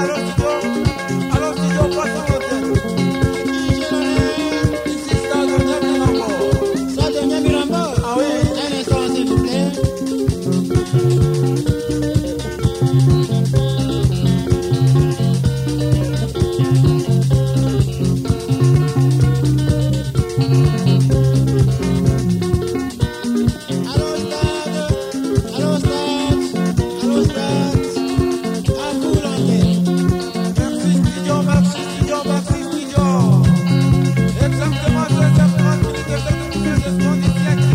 I. Yeah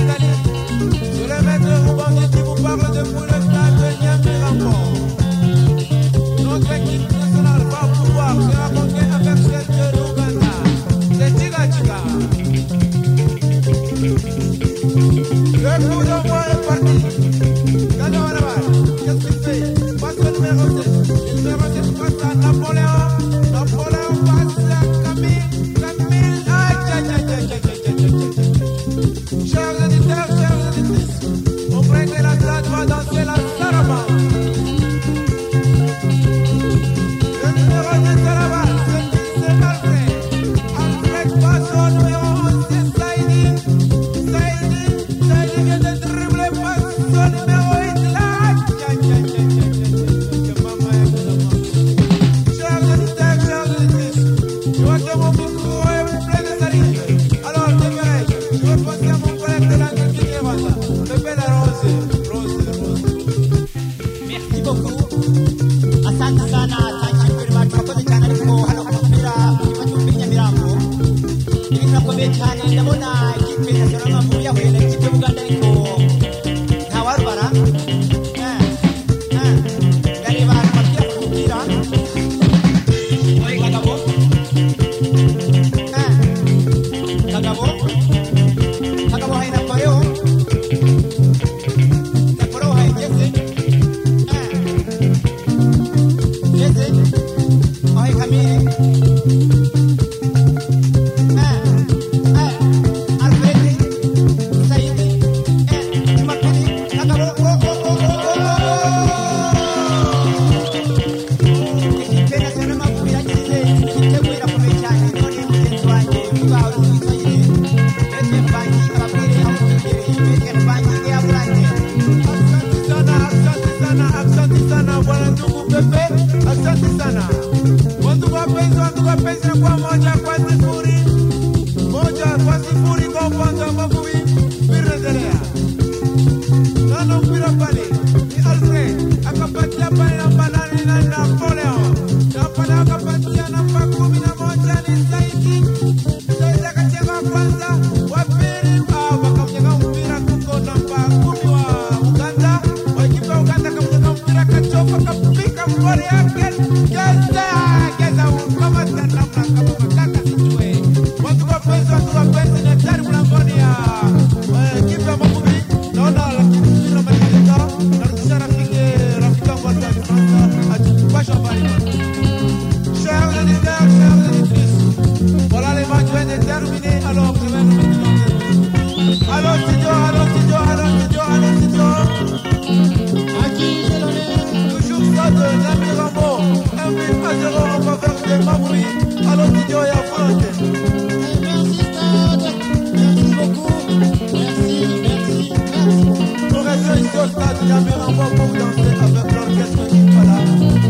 murakoze cyane ariko hano ku mupira w'igihugu nyamirambo ni ibintu birakomeye cyane ndabona ikipe España. Proverbe Mamouri, à l'Ostudio et à Volonté. Merci Stade, merci beaucoup, merci, merci, merci. Pour rester ici au stade, il y avait pour danser avec l'orchestre du Palais.